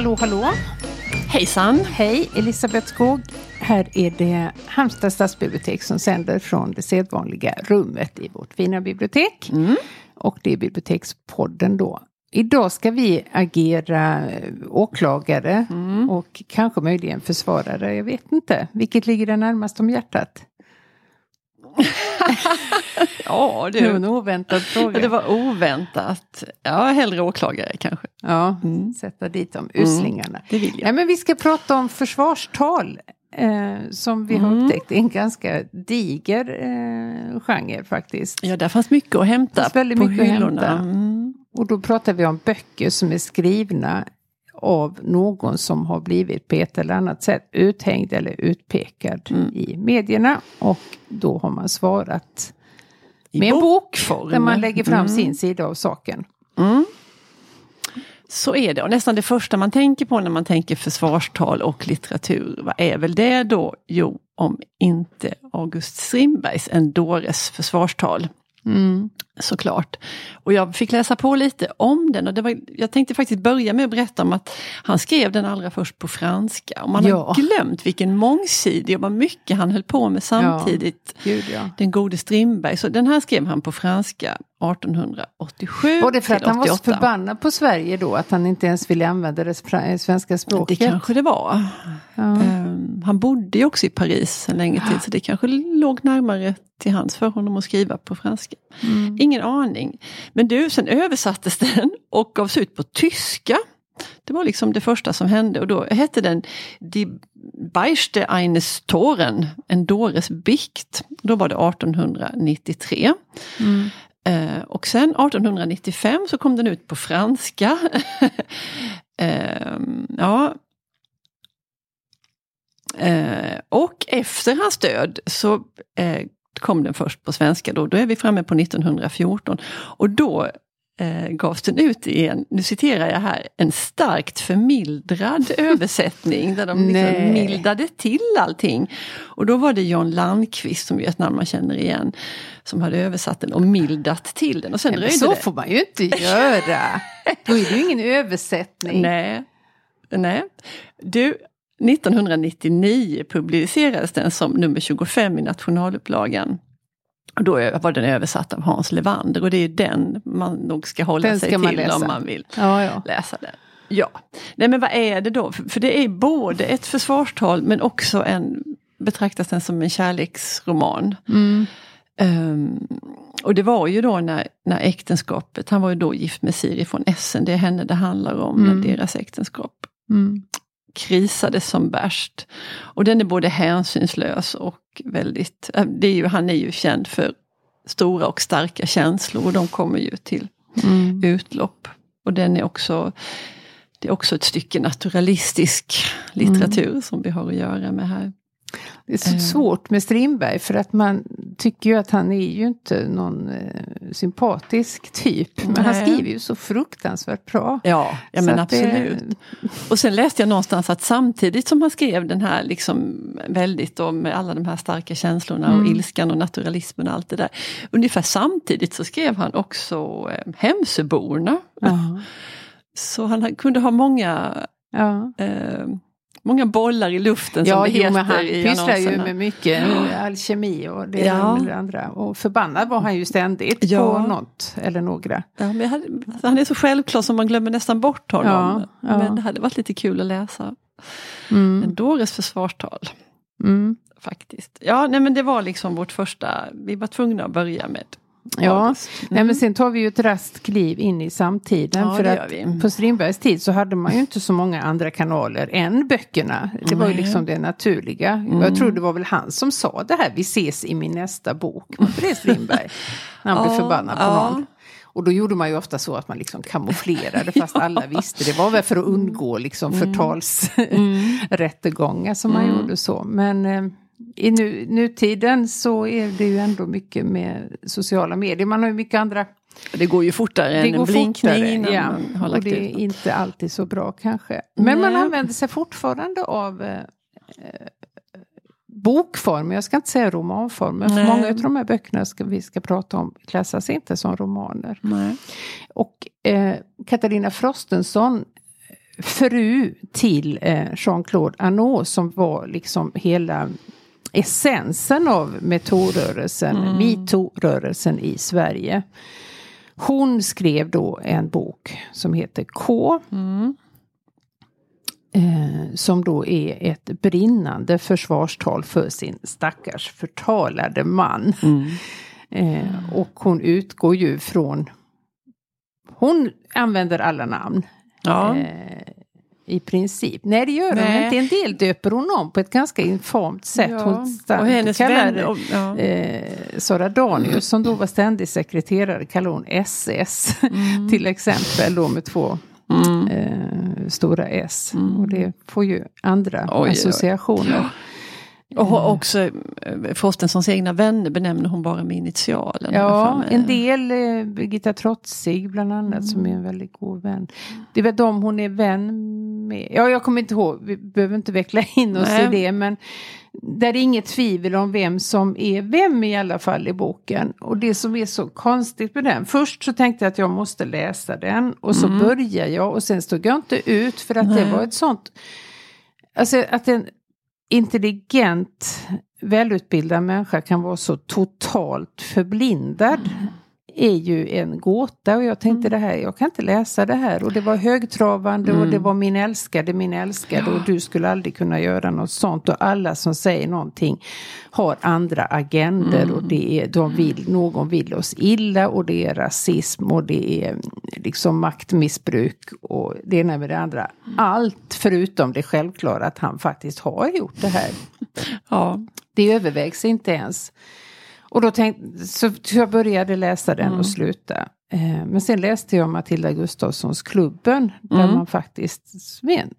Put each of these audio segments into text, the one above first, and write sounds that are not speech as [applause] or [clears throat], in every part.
Hallå, hallå! Hejsan! Hej, Elisabeth Skog. Här är det Halmstad stadsbibliotek som sänder från det sedvanliga rummet i vårt fina bibliotek. Mm. Och det är Bibliotekspodden då. Idag ska vi agera åklagare Mm. och kanske möjligen försvarare. Jag vet inte. Vilket ligger det närmast om hjärtat? [laughs] Ja, Det var en oväntad fråga. Det var oväntat. Ja, hellre åklagare kanske. Ja, Mm. sätta dit de uslingarna. Det vill Nej, jag. men vi ska prata om försvarstal. Eh, som vi har Mm. upptäckt är en ganska diger eh, genre faktiskt. Ja, där fanns mycket att hämta Det väldigt på mycket att hyllorna. hämta. Mm. Och då pratar vi om böcker som är skrivna av någon som har blivit på ett eller annat sätt uthängd eller utpekad Mm. i medierna. Och då har man svarat I med en bok där man lägger fram Mm. sin sida av saken. Mm. Så är det. Och nästan det första man tänker på när man tänker försvarstal och litteratur. Vad är väl det då? Jo, om inte August Strindbergs En dåres försvarstal. Mm. Såklart. Och jag fick läsa på lite om den och det var, jag tänkte faktiskt börja med att berätta om att han skrev den allra först på franska. Och man Ja. har glömt vilken mångsidig och vad mycket han höll på med samtidigt. Gud ja. Den gode Strindberg. Så den här skrev han på franska 1887 Var det för att han var så 88. förbannad på Sverige då? Att han inte ens ville använda det spra- svenska Det språket? kanske det var. Ja. Ehm, han bodde ju också i Paris en länge tid så det kanske låg närmare till hands för honom att skriva på franska. Mm. Ingen aning. Men du, sen översattes den och gavs ut på tyska. Det var liksom det första som hände och då hette den Die Beichte eines Toren, en dåres bikt. Då var det 1893. Mm. Eh, och sen 1895 så kom den ut på franska. [laughs] Ehm, ja. Eh, och efter hans död så eh, kom den först på svenska. Då, då är vi framme på 1914. Och då eh, gavs den ut i en, nu citerar jag här, en starkt förmildrad [laughs] översättning där de liksom mildade till allting. Och då var det John Landqvist, som är ett namn man känner igen, som hade översatt den och mildat till den. Och sen Nej, så det. får man ju inte göra. [laughs] Då är det ju ingen översättning. Nej. Nej. Du, 1999 publicerades den som nummer 25 i nationalupplagan. Och då var den översatt av Hans Levander och det är den man nog ska hålla Den sig ska till läsa. om man vill Ja, ja. läsa den. Ja, nej men vad är det då? För för det är både ett försvarstal men också en, betraktas den som en kärleksroman. Mm. Ehm, och det var ju då när, när äktenskapet, han var ju då gift med Siri från Essen, det är henne det handlar om, Mm. deras äktenskap Mm. Krisade som värst. Och den är både hänsynslös och väldigt, äh, det är ju, han är ju känd för stora och starka känslor och de kommer ju till Mm. utlopp. Och den är också, det är också ett stycke naturalistisk litteratur som vi har att göra med här. Det är så Eh. svårt med Strindberg för att man tycker ju att han är ju inte någon eh, sympatisk typ. Men han Nej. skriver ju så fruktansvärt bra. Ja, ja men att det- absolut. Och sen läste jag någonstans att samtidigt som han skrev den här liksom väldigt och med alla de här starka känslorna och Mm. ilskan och naturalismen och allt det där. Ungefär samtidigt så skrev han också eh, Hemsöborna. Ja. [laughs] Så han kunde ha många, Ja. eh, många bollar i luften som Ja, det jo, heter men han i pysslar ju med mycket alkemi och det Ja. ena andra. Och förbannad var han ju ständigt Ja. på något eller några. Ja, hade, han är så självklar som man glömmer nästan bort honom. Ja, ja. Men det hade varit lite kul att läsa. Mm. En dåres försvarstal. Mm. Faktiskt. Ja, nej men det var liksom vårt första, vi var tvungna att börja med Ja, August. Nej, men sen tar vi ju ett raskt kliv in i samtiden. Ja, för att vi. på Strindbergs tid så hade man ju inte så många andra kanaler än böckerna. Det var ju liksom det naturliga. Mm. Jag tror det var väl han som sa det här, vi ses i min nästa bok. Var inte det Strindberg? När han blev Ja, förbannad på ja. någon. Och då gjorde man ju ofta så att man liksom kamouflerade fast [laughs] alla visste. Det var väl för att undgå liksom förtalsrättegångar [laughs] som man Mm. gjorde så. Men eh, i nu, nutiden så är det ju ändå mycket med sociala medier. Man har ju mycket andra Det går ju fortare det än en blinkning fortare, innan ja. man har Och det är ut något. inte alltid så bra kanske. Men man Nej. använder sig fortfarande av eh, eh, bokform, jag ska inte säga romanform, men för många av de här böckerna ska, vi ska prata om klassas inte som romaner. Nej. Och eh, Katarina Frostenson fru till eh, Jean-Claude Arnault som var liksom hela essensen av metoo-rörelsen, mm. metoo-rörelsen i Sverige. Hon skrev då en bok som heter K. Mm. Eh, som då är ett brinnande försvarstal för sin stackars förtalade man. Mm. [laughs] Eh, och hon utgår ju från hon använder alla namn. Ja. Eh, I princip. Nej det gör hon inte. En del döper hon om på ett ganska infamt sätt. Ja. Hon och hennes kallar vän, och, ja. eh, Sara Danius som då var ständig sekreterare kallar hon SS. Mm. till exempel då med två mm. eh, stora S. Mm. Och det får ju andra oj, associationer. Oj. Och också eh, Frostenssons egna vänner benämner hon bara med initialen. Ja, en del, eh, Birgitta Trotzig bland annat mm. som är en väldigt god vän. Det är väl de hon är vän med. Ja, jag kommer inte ihåg, vi behöver inte veckla in oss Nej. i det. Men där är inget tvivel om vem som är vem i alla fall i boken. Och det som är så konstigt med den. Först så tänkte jag att jag måste läsa den. Och så mm. började jag och sen stod jag inte ut för att Nej. det var ett sånt Alltså att den intelligent, välutbildad människa kan vara så totalt förblindad. Mm är ju en gåta och jag tänkte mm. det här, jag kan inte läsa det här och det var högtravande mm. och det mm. var min älskade, min älskade och du skulle aldrig kunna göra något sånt och alla som säger någonting har andra agender mm. och det är, de vill, någon vill oss illa och det är rasism och det är liksom maktmissbruk och det ena med det andra. Allt förutom det självklara att han faktiskt har gjort det här. [laughs] Ja. Det övervägs inte ens. Och då tänkte, så jag började läsa den mm. och sluta. Eh, men sen läste jag Matilda Gustafssons Klubben. Där mm. man faktiskt, med en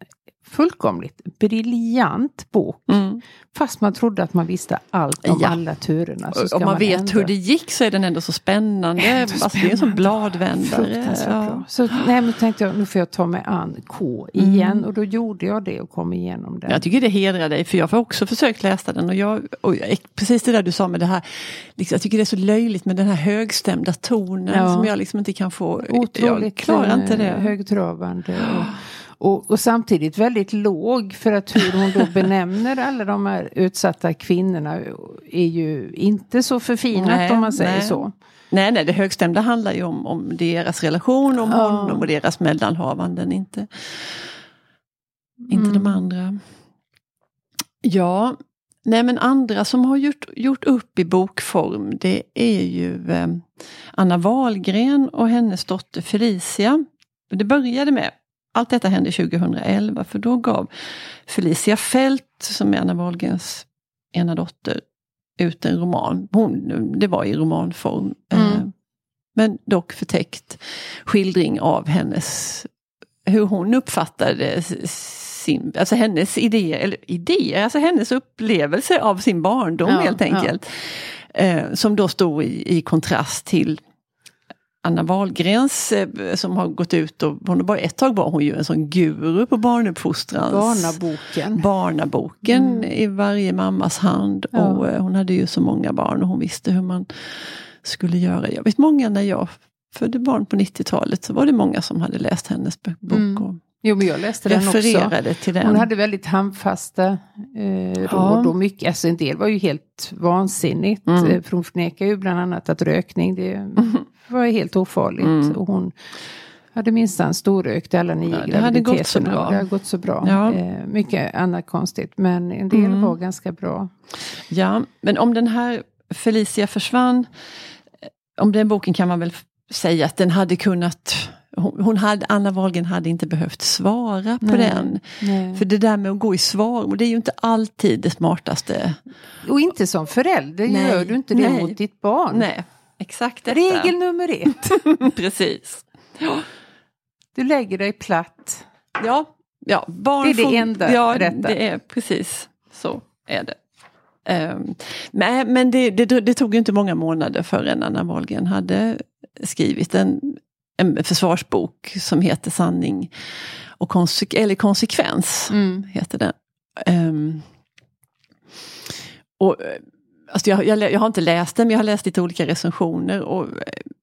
fullkomligt briljant bok. Mm. Fast man trodde att man visste allt om ja. alla turerna. Om man, man vet ändå... hur det gick så är den ändå så spännande. Ändå alltså, det är sån bladvändare. Ja. Så nej, men tänkte jag, nu får jag ta mig an K igen. Mm. Och då gjorde jag det och kom igenom den. Jag tycker det hedrar dig för jag har också försökt läsa den. Och, jag, och precis det där du sa med det här. Liksom, jag tycker det är så löjligt med den här högstämda tonen ja. som jag liksom inte kan få. Otroligt jag klarar inte det. högtravande. Och, och, och, samtidigt väldigt låg för att hur hon då benämner alla de här utsatta kvinnorna är ju inte så förfinat nej, om man säger nej. så. Nej, nej, det högstämda handlar ju om, om deras relation, om ja. honom och deras mellanhavanden, inte, inte mm. de andra. Ja, nej men andra som har gjort, gjort upp i bokform det är ju eh, Anna Wahlgren och hennes dotter Felicia. Det började med allt detta hände 2011 för då gav Felicia Fält, som är Anna Wahlgrens ena dotter, ut en roman. Hon, det var i romanform. Eh, mm. men dock förtäckt skildring av hennes, hur hon uppfattade sin, alltså hennes idéer, eller idéer, alltså hennes upplevelse av sin barndom ja, helt enkelt. Ja. Eh, som då stod i, i kontrast till Anna Wahlgrens eh, som har gått ut och hon var ett tag var hon ju en sån guru på barnuppfostrans. Barnaboken. Barnaboken mm. i varje mammas hand. Ja. Och eh, hon hade ju så många barn och hon visste hur man skulle göra. Jag vet många när jag födde barn på 90-talet så var det många som hade läst hennes bok. Mm. Och jo men jag läste den också. Till den. Hon hade väldigt handfasta eh, råd ja. och mycket, alltså en del var ju helt vansinnigt. Mm. Eh, för hon förnekar ju bland annat att rökning det mm [laughs] var helt ofarligt. Mm. Och hon hade minsann storrökt alla nio ja, det hade gått så bra. Det har gått så bra. Ja. Eh, mycket annat konstigt men en del mm. var ganska bra. Ja, men om den här Felicia försvann, eh, om den boken kan man väl säga att den hade kunnat hon hade, Anna Wahlgren hade inte behövt svara på nej, den. Nej. För det där med att gå i svar, det är ju inte alltid det smartaste. Och inte som förälder nej, gör du inte det nej. mot ditt barn. Nej, Exakt detta. Regel nummer ett. [laughs] Precis. Ja. Du lägger dig platt. Ja, ja barn det är det får, enda ja, rätta. det är precis så är det. Um, men men det, det, det, tog inte många månader förrän Anna Wahlgren hade skrivit en, en försvarsbok som heter Sanning och konsek eller konsekvens. Mm. heter den. Um, och Alltså jag, jag, jag, har inte läst den, men jag har läst lite olika recensioner. Och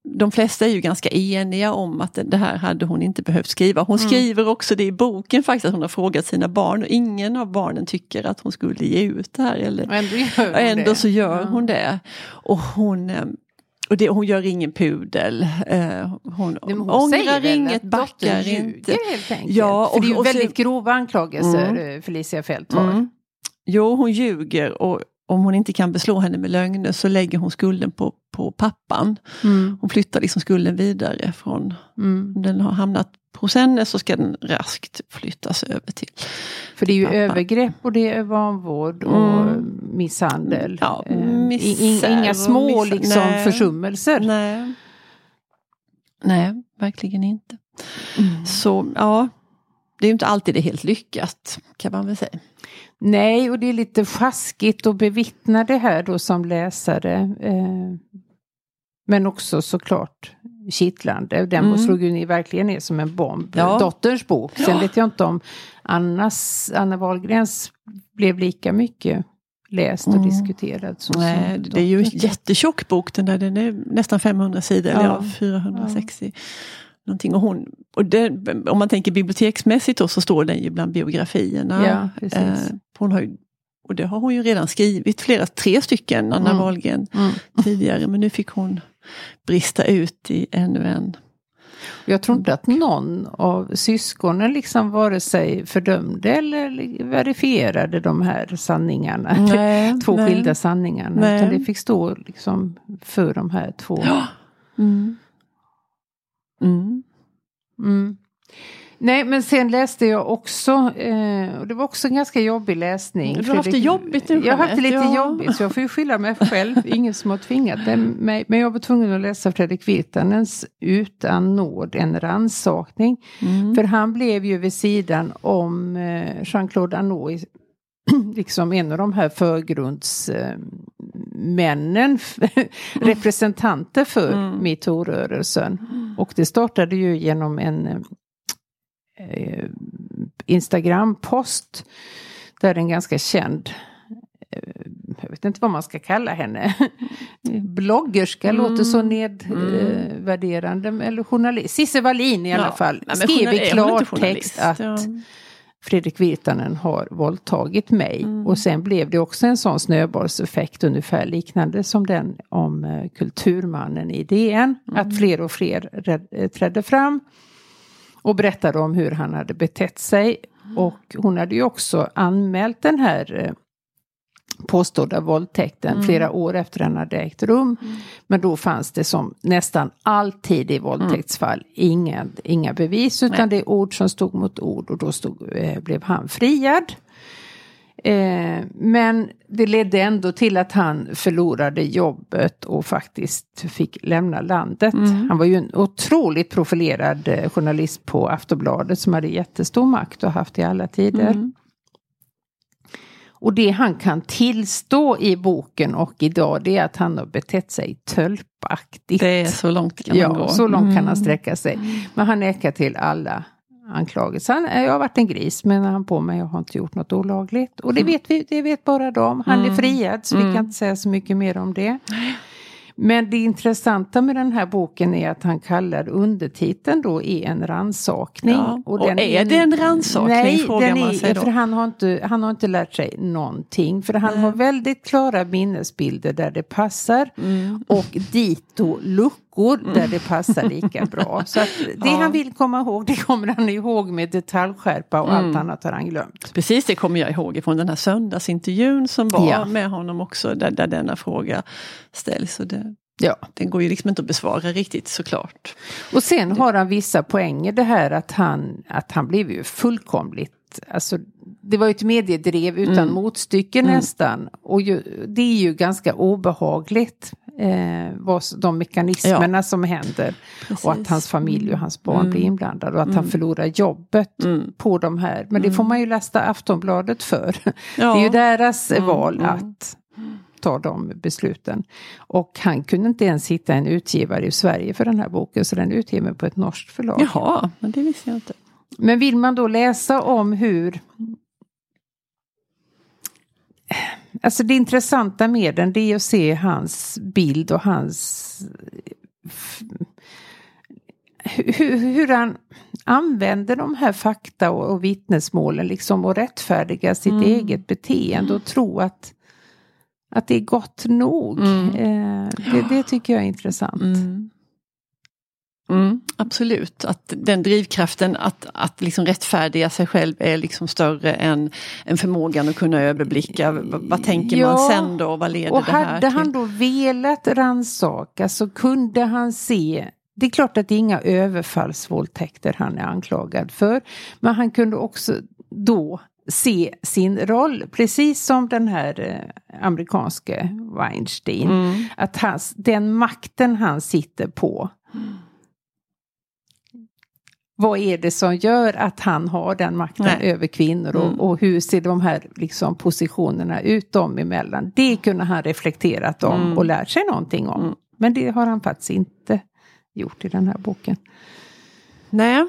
de flesta är ju ganska eniga om att det här hade hon inte behövt skriva. Hon Mm. skriver också det i boken faktiskt att hon har frågat sina barn och ingen av barnen tycker att hon skulle ge ut det här. Eller, Och ändå gör och ändå så gör hon det. Och hon, eh, och det, hon gör ingen pudel. Eh, Hon, Nej, men ångrar inget, backar inte. ljuger helt enkelt. Ja, För det är ju och- och så- väldigt grova anklagelser Mm. eh, Felicia Fält har. Mm. Jo, hon ljuger och om hon inte kan beslå henne med lögner så lägger hon skulden på, på pappan. Mm. Hon flyttar liksom skulden vidare från, Mm. den har hamnat henne så ska den raskt flyttas över till. För det är ju Pappa. övergrepp och det är vanvård och Mm. misshandel. Ja, Eh, misär Inga små liksom Nej. försummelser. Nej. Nej, verkligen inte. Mm. Så ja, det är ju inte alltid det helt lyckat kan man väl säga. Nej, och det är lite sjaskigt att bevittna det här då som läsare. Eh, men också såklart kittlande. Den Mm. slog ju verkligen ner som en bomb. Ja. Dotterns bok. Sen Ja. vet jag inte om Annas, Anna Wahlgrens blev lika mycket läst och Mm. diskuterad. Nej, det är ju en jättetjock bok den där, den är nästan 500 sidor, eller Ja. ja, 460. Någonting. Och hon, och det, om man tänker biblioteksmässigt då så står den ju bland biografierna. Ja, precis. Eh, hon har ju, och det har hon ju redan skrivit, flera, tre stycken, Anna Mm. Wahlgren Mm. tidigare. Men nu fick hon brista ut i ännu en. Jag tror inte att någon av syskonen liksom vare sig fördömde eller verifierade de här sanningarna. [laughs] Nej, två nej. skilda sanningarna. Nej. Utan det fick stå liksom för de här två. Ja. Mm. Mm. Mm. Nej men sen läste jag också, eh, och det var också en ganska jobbig läsning. Du har haft det jobbigt nu, Jag har haft det lite. Ja. jobbigt så jag får ju skylla mig själv. Ingen som har tvingat mig. Men jag var tvungen att läsa Fredrik Virtanens Utan nåd, en rannsakning. Mm. För han blev ju vid sidan om eh, Jean-Claude Arnault, [clears throat] liksom en av de här förgrundsmännen, [laughs] representanter för Mm. metoo-rörelsen. Och det startade ju genom en eh, Instagram-post där en ganska känd eh, jag vet inte vad man ska kalla henne. Bloggerska Mm. låter så nedvärderande. eller journalist. Cissi Wallin i alla Ja. fall. Nej, skrev i klartext att Ja. Fredrik Virtanen har våldtagit mig. Mm. Och sen blev det också en sån snöbollseffekt ungefär liknande som den om eh, Kulturmannen i DN. Mm. Att fler och fler eh, trädde fram och berättade om hur han hade betett sig. Mm. Och hon hade ju också anmält den här eh, påstådda våldtäkten Mm. flera år efter den hade ägt rum. Men då fanns det som nästan alltid i våldtäktsfall inga, inga bevis utan Nej. det är ord som stod mot ord och då stod, eh, blev han friad. Eh, men det ledde ändå till att han förlorade jobbet och faktiskt fick lämna landet. Mm. Han var ju en otroligt profilerad eh, journalist på Aftonbladet som hade jättestor makt och haft i alla tider. Mm. Och det han kan tillstå i boken och idag det är att han har betett sig tölpaktigt. Det är så långt kan man Ja, gå. så långt kan han Mm. sträcka sig. Men han nekar till alla anklagelser. Han, jag har varit en gris men han på mig, jag har inte gjort något olagligt. Och det vet vi, det vet bara de. Han är Mm. friad så vi Mm. kan inte säga så mycket mer om det. Men det intressanta med den här boken är att han kallar undertiteln då är en rannsakning. Ja, och den är det en rannsakning, Nej, frågar den man är, sig då. för han har, inte, han har inte lärt sig någonting. För han Nej. har väldigt klara minnesbilder där det passar. Mm. Och dito luckor där det [laughs] passar lika bra. Så det Ja. han vill komma ihåg det kommer han ihåg med detaljskärpa och Mm. allt annat har han glömt. Precis det kommer jag ihåg från den här söndagsintervjun som var Ja. med honom också där, där denna fråga ställs. Och det, Ja. den går ju liksom inte att besvara riktigt såklart. Och sen har han vissa poänger det här att han, att han blev ju fullkomligt, alltså det var ju ett mediedrev utan Mm. motstycke Mm. nästan. Och ju, det är ju ganska obehagligt eh, vad, de mekanismerna som händer. Och att Precis. hans familj och hans barn Mm. blir inblandade och att han Mm. förlorar jobbet Mm. på de här. Men det får man ju lasta Aftonbladet för. Ja. [laughs] Det är ju deras Mm, val mm. att ta de besluten. Och han kunde inte ens hitta en utgivare i Sverige för den här boken så den utgiven på ett norskt förlag. Jaha, men det visste jag inte. Men vill man då läsa om hur Alltså det intressanta med den det är att se hans bild och hans hur, hur han använder de här fakta och, och vittnesmålen liksom och rättfärdiga sitt mm. eget beteende och tro att, att det är gott nog. Mm. Eh, det, det, tycker jag är intressant. Mm. Mm, absolut, att den drivkraften att, att liksom rättfärdiga sig själv är liksom större än, än förmågan att kunna överblicka. Vad, vad tänker ja, man sen då? Vad leder och det här hade till? han då velat ransaka så kunde han se det är klart att det är inga överfallsvåldtäkter han är anklagad för. Men han kunde också då se sin roll, precis som den här eh, amerikanske Weinstein. Mm. Att hans, den makten han sitter på mm vad är det som gör att han har den makten Nej. över kvinnor och, mm. och, hur ser de här liksom, positionerna ut dem emellan. Det kunde han reflekterat om mm. och lärt sig någonting om. Mm. Men det har han faktiskt inte gjort i den här boken. Nej,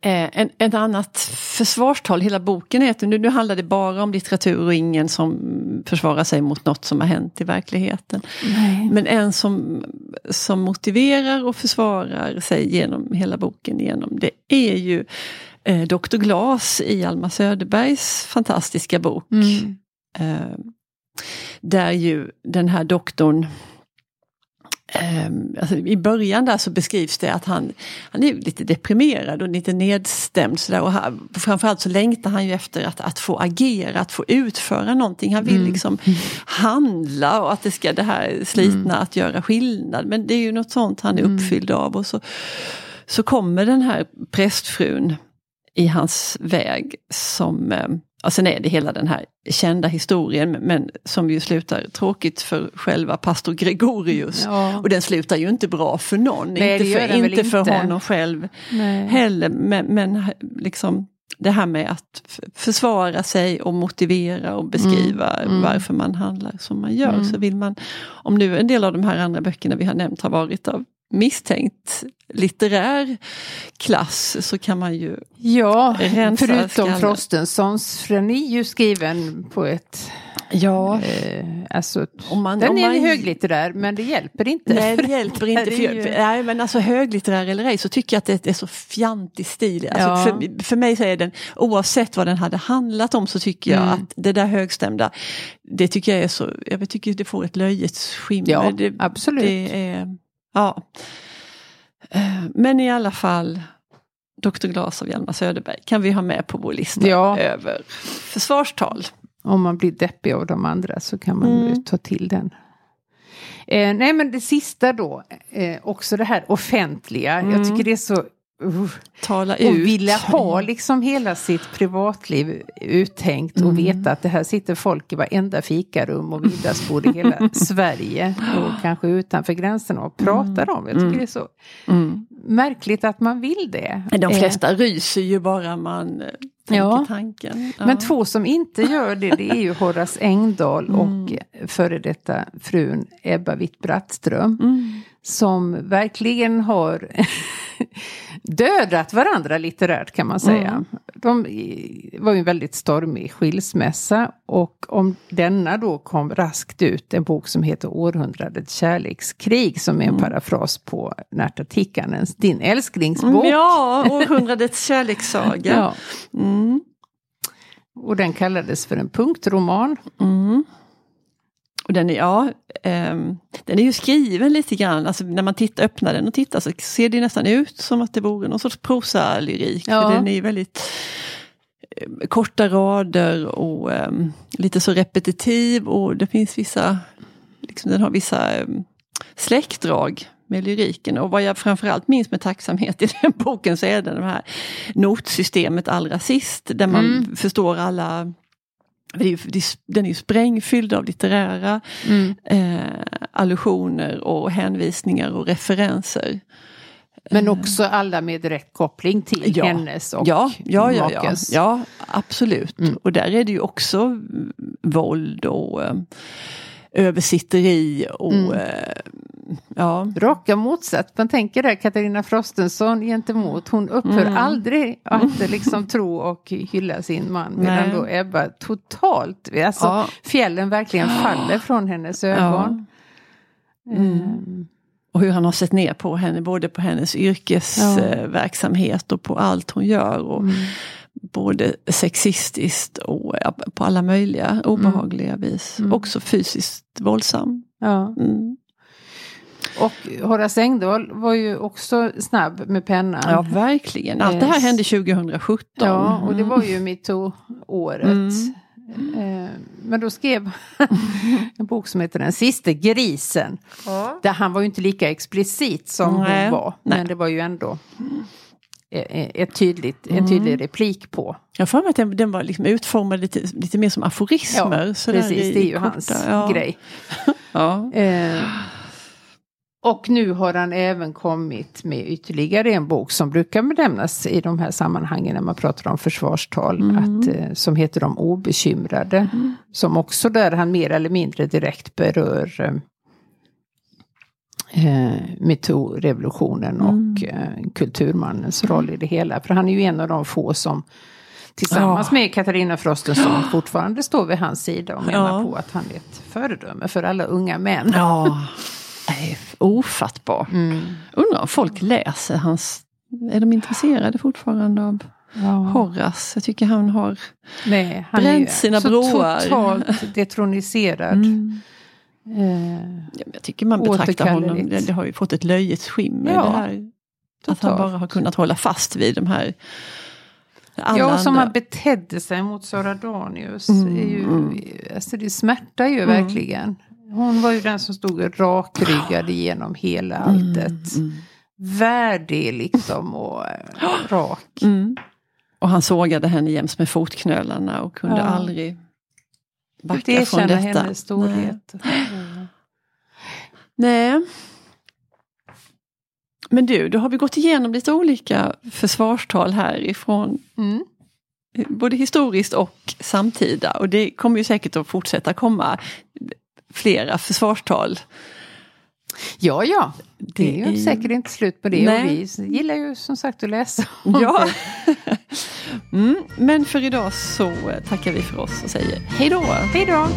Eh, en, ett annat försvarstal, hela boken att nu, nu handlar det bara om litteratur och ingen som försvarar sig mot något som har hänt i verkligheten. Nej. Men en som, som motiverar och försvarar sig genom hela boken igenom, det är ju eh, Dr. Glas i Alma Söderbergs fantastiska bok. Mm. Eh, där ju den här doktorn alltså I början där så beskrivs det att han, han är lite deprimerad och lite nedstämd. Så där, och han, framförallt så längtar han ju efter att, att få agera, att få utföra någonting. Han vill mm. liksom handla och att det ska det här slitna mm. att göra skillnad. Men det är ju något sånt han är mm. uppfylld av. Och så, så kommer den här prästfrun i hans väg som um, och sen är det hela den här kända historien men som ju slutar tråkigt för själva pastor Gregorius. Ja. Och den slutar ju inte bra för någon, Nej, inte, för, inte för honom själv Nej. heller. Men, men liksom det här med att försvara sig och motivera och beskriva mm. Mm. varför man handlar som man gör. Mm. Så vill man, om nu en del av de här andra böckerna vi har nämnt har varit av misstänkt litterär klass så kan man ju Ja, förutom skallen. Frostensons, för den är ju skriven på ett Ja, eh, alltså, om man, den om är man, höglitterär men det hjälper inte. Nej, det hjälper inte. [laughs] För, ju... nej, men alltså höglitterär eller ej så tycker jag att det är så fjantig stil. Alltså, ja. för, för mig så är den, oavsett vad den hade handlat om så tycker jag mm. att det där högstämda, det tycker jag är så, jag tycker det får ett löjets skimmer. Ja, det, absolut. Det är, ja. Eh, men i alla fall Dr. Glas av Hjalmar Söderberg kan vi ha med på vår lista ja. över försvarstal. Om man blir deppig av de andra så kan man mm. ta till den. Eh, nej men det sista då, eh, också det här offentliga. Mm. Jag tycker det är så Uh, Tala och ut. vilja ha liksom hela sitt privatliv uttänkt och mm. veta att det här sitter folk i varenda fikarum och middagsbord i hela [laughs] Sverige och kanske utanför gränserna och pratar mm. om. Jag tycker mm. det är så mm. märkligt att man vill det. De eh. flesta eh. ryser ju bara man eh, tänker ja. tanken. Ja. Men två som inte gör det, det är ju [laughs] Horace Engdahl och mm. före detta frun Ebba Witt-Brattström. Mm. Som verkligen har dödat varandra litterärt kan man säga. Mm. De var ju en väldigt stormig skilsmässa och om denna då kom raskt ut en bok som heter Århundradets kärlekskrig som är en mm. parafras på Närta Tikkanens, din älsklingsbok. Ja, Århundradets kärlekssaga. [laughs] ja. Mm. Och den kallades för en punktroman. Mm. Och den är, ja, um, den är ju skriven lite grann, alltså när man tittar, öppnar den och tittar så ser det nästan ut som att det vore någon sorts prosalyrik. Ja. För den är väldigt um, korta rader och um, lite så repetitiv och det finns vissa, liksom, den har vissa släktdrag med lyriken. Och vad jag framförallt minns med tacksamhet i [laughs] den boken så är det det här notsystemet allra sist där man mm. förstår alla den är ju sprängfylld av litterära mm. eh, allusioner och hänvisningar och referenser. Men eh. också alla med direkt koppling till ja. hennes och ja, ja, ja, ja, ja, absolut. Mm. Och där är det ju också våld och eh, översitteri och mm. Ja. Raka motsats. Man tänker där Katarina Frostenson gentemot. Hon upphör mm. aldrig att liksom tro och hylla sin man. Medan då Ebba totalt, alltså ja. fjällen verkligen faller från hennes ögon. Ja. Mm. Um. och hur han har sett ner på henne, både på hennes yrkesverksamhet ja. och på allt hon gör. Och mm. Både sexistiskt och på alla möjliga obehagliga mm. vis. Mm. Också fysiskt våldsam. Ja. Mm. Och Horace Engdahl var ju också snabb med pennan. Ja verkligen, allt det här hände 2017. Ja, och det var ju metoo-året. Mm. Eh, men då skrev [laughs] en bok som heter Den sista grisen. Ja. Där han var ju inte lika explicit som Nej. hon var. Men Nej. det var ju ändå ett tydligt, en mm. tydlig replik på. Jag får mig att den, den var liksom utformad lite, lite mer som aforismer. Ja, precis, det är ju korta, hans ja. grej. [laughs] ja. Eh, och nu har han även kommit med ytterligare en bok som brukar benämnas i de här sammanhangen när man pratar om försvarstal. Mm. Att, eh, som heter De obekymrade. Mm. Som också där han mer eller mindre direkt berör eh, metoo-revolutionen mm. och eh, kulturmannens roll i det hela. För han är ju en av de få som tillsammans oh. med Katarina Frostenson fortfarande står vid hans sida och menar oh. på att han är ett föredöme för alla unga män. [laughs] Ofattbar. Mm. Undrar om folk läser hans... Är de intresserade fortfarande av ja. Horace? Jag tycker han har Nej, han bränt sina så broar. totalt detroniserad. Mm. Eh, jag tycker man betraktar honom, det, har ju fått ett löjets skimmer. Ja, det här, att han bara har kunnat hålla fast vid de här alla ja, som han betedde sig mot Sara Danius. Mm, är ju, mm. alltså det smärtar ju mm. verkligen. Hon var ju den som stod rakryggad genom hela mm, alltet. Mm, mm. Värdig liksom och äh, [gasps] rak. Mm. Och han sågade henne jäms med fotknölarna och kunde ja. aldrig backa från detta. hennes storhet. Nej. Nej. Men du, då har vi gått igenom lite olika försvarstal härifrån. Mm. Både historiskt och samtida och det kommer ju säkert att fortsätta komma flera försvarstal. Ja, ja. Det är ju säkert inte slut på det. Nej. Och vi gillar ju som sagt att läsa Ja. [laughs] mm, men för idag så tackar vi för oss och säger hej då. Hej då.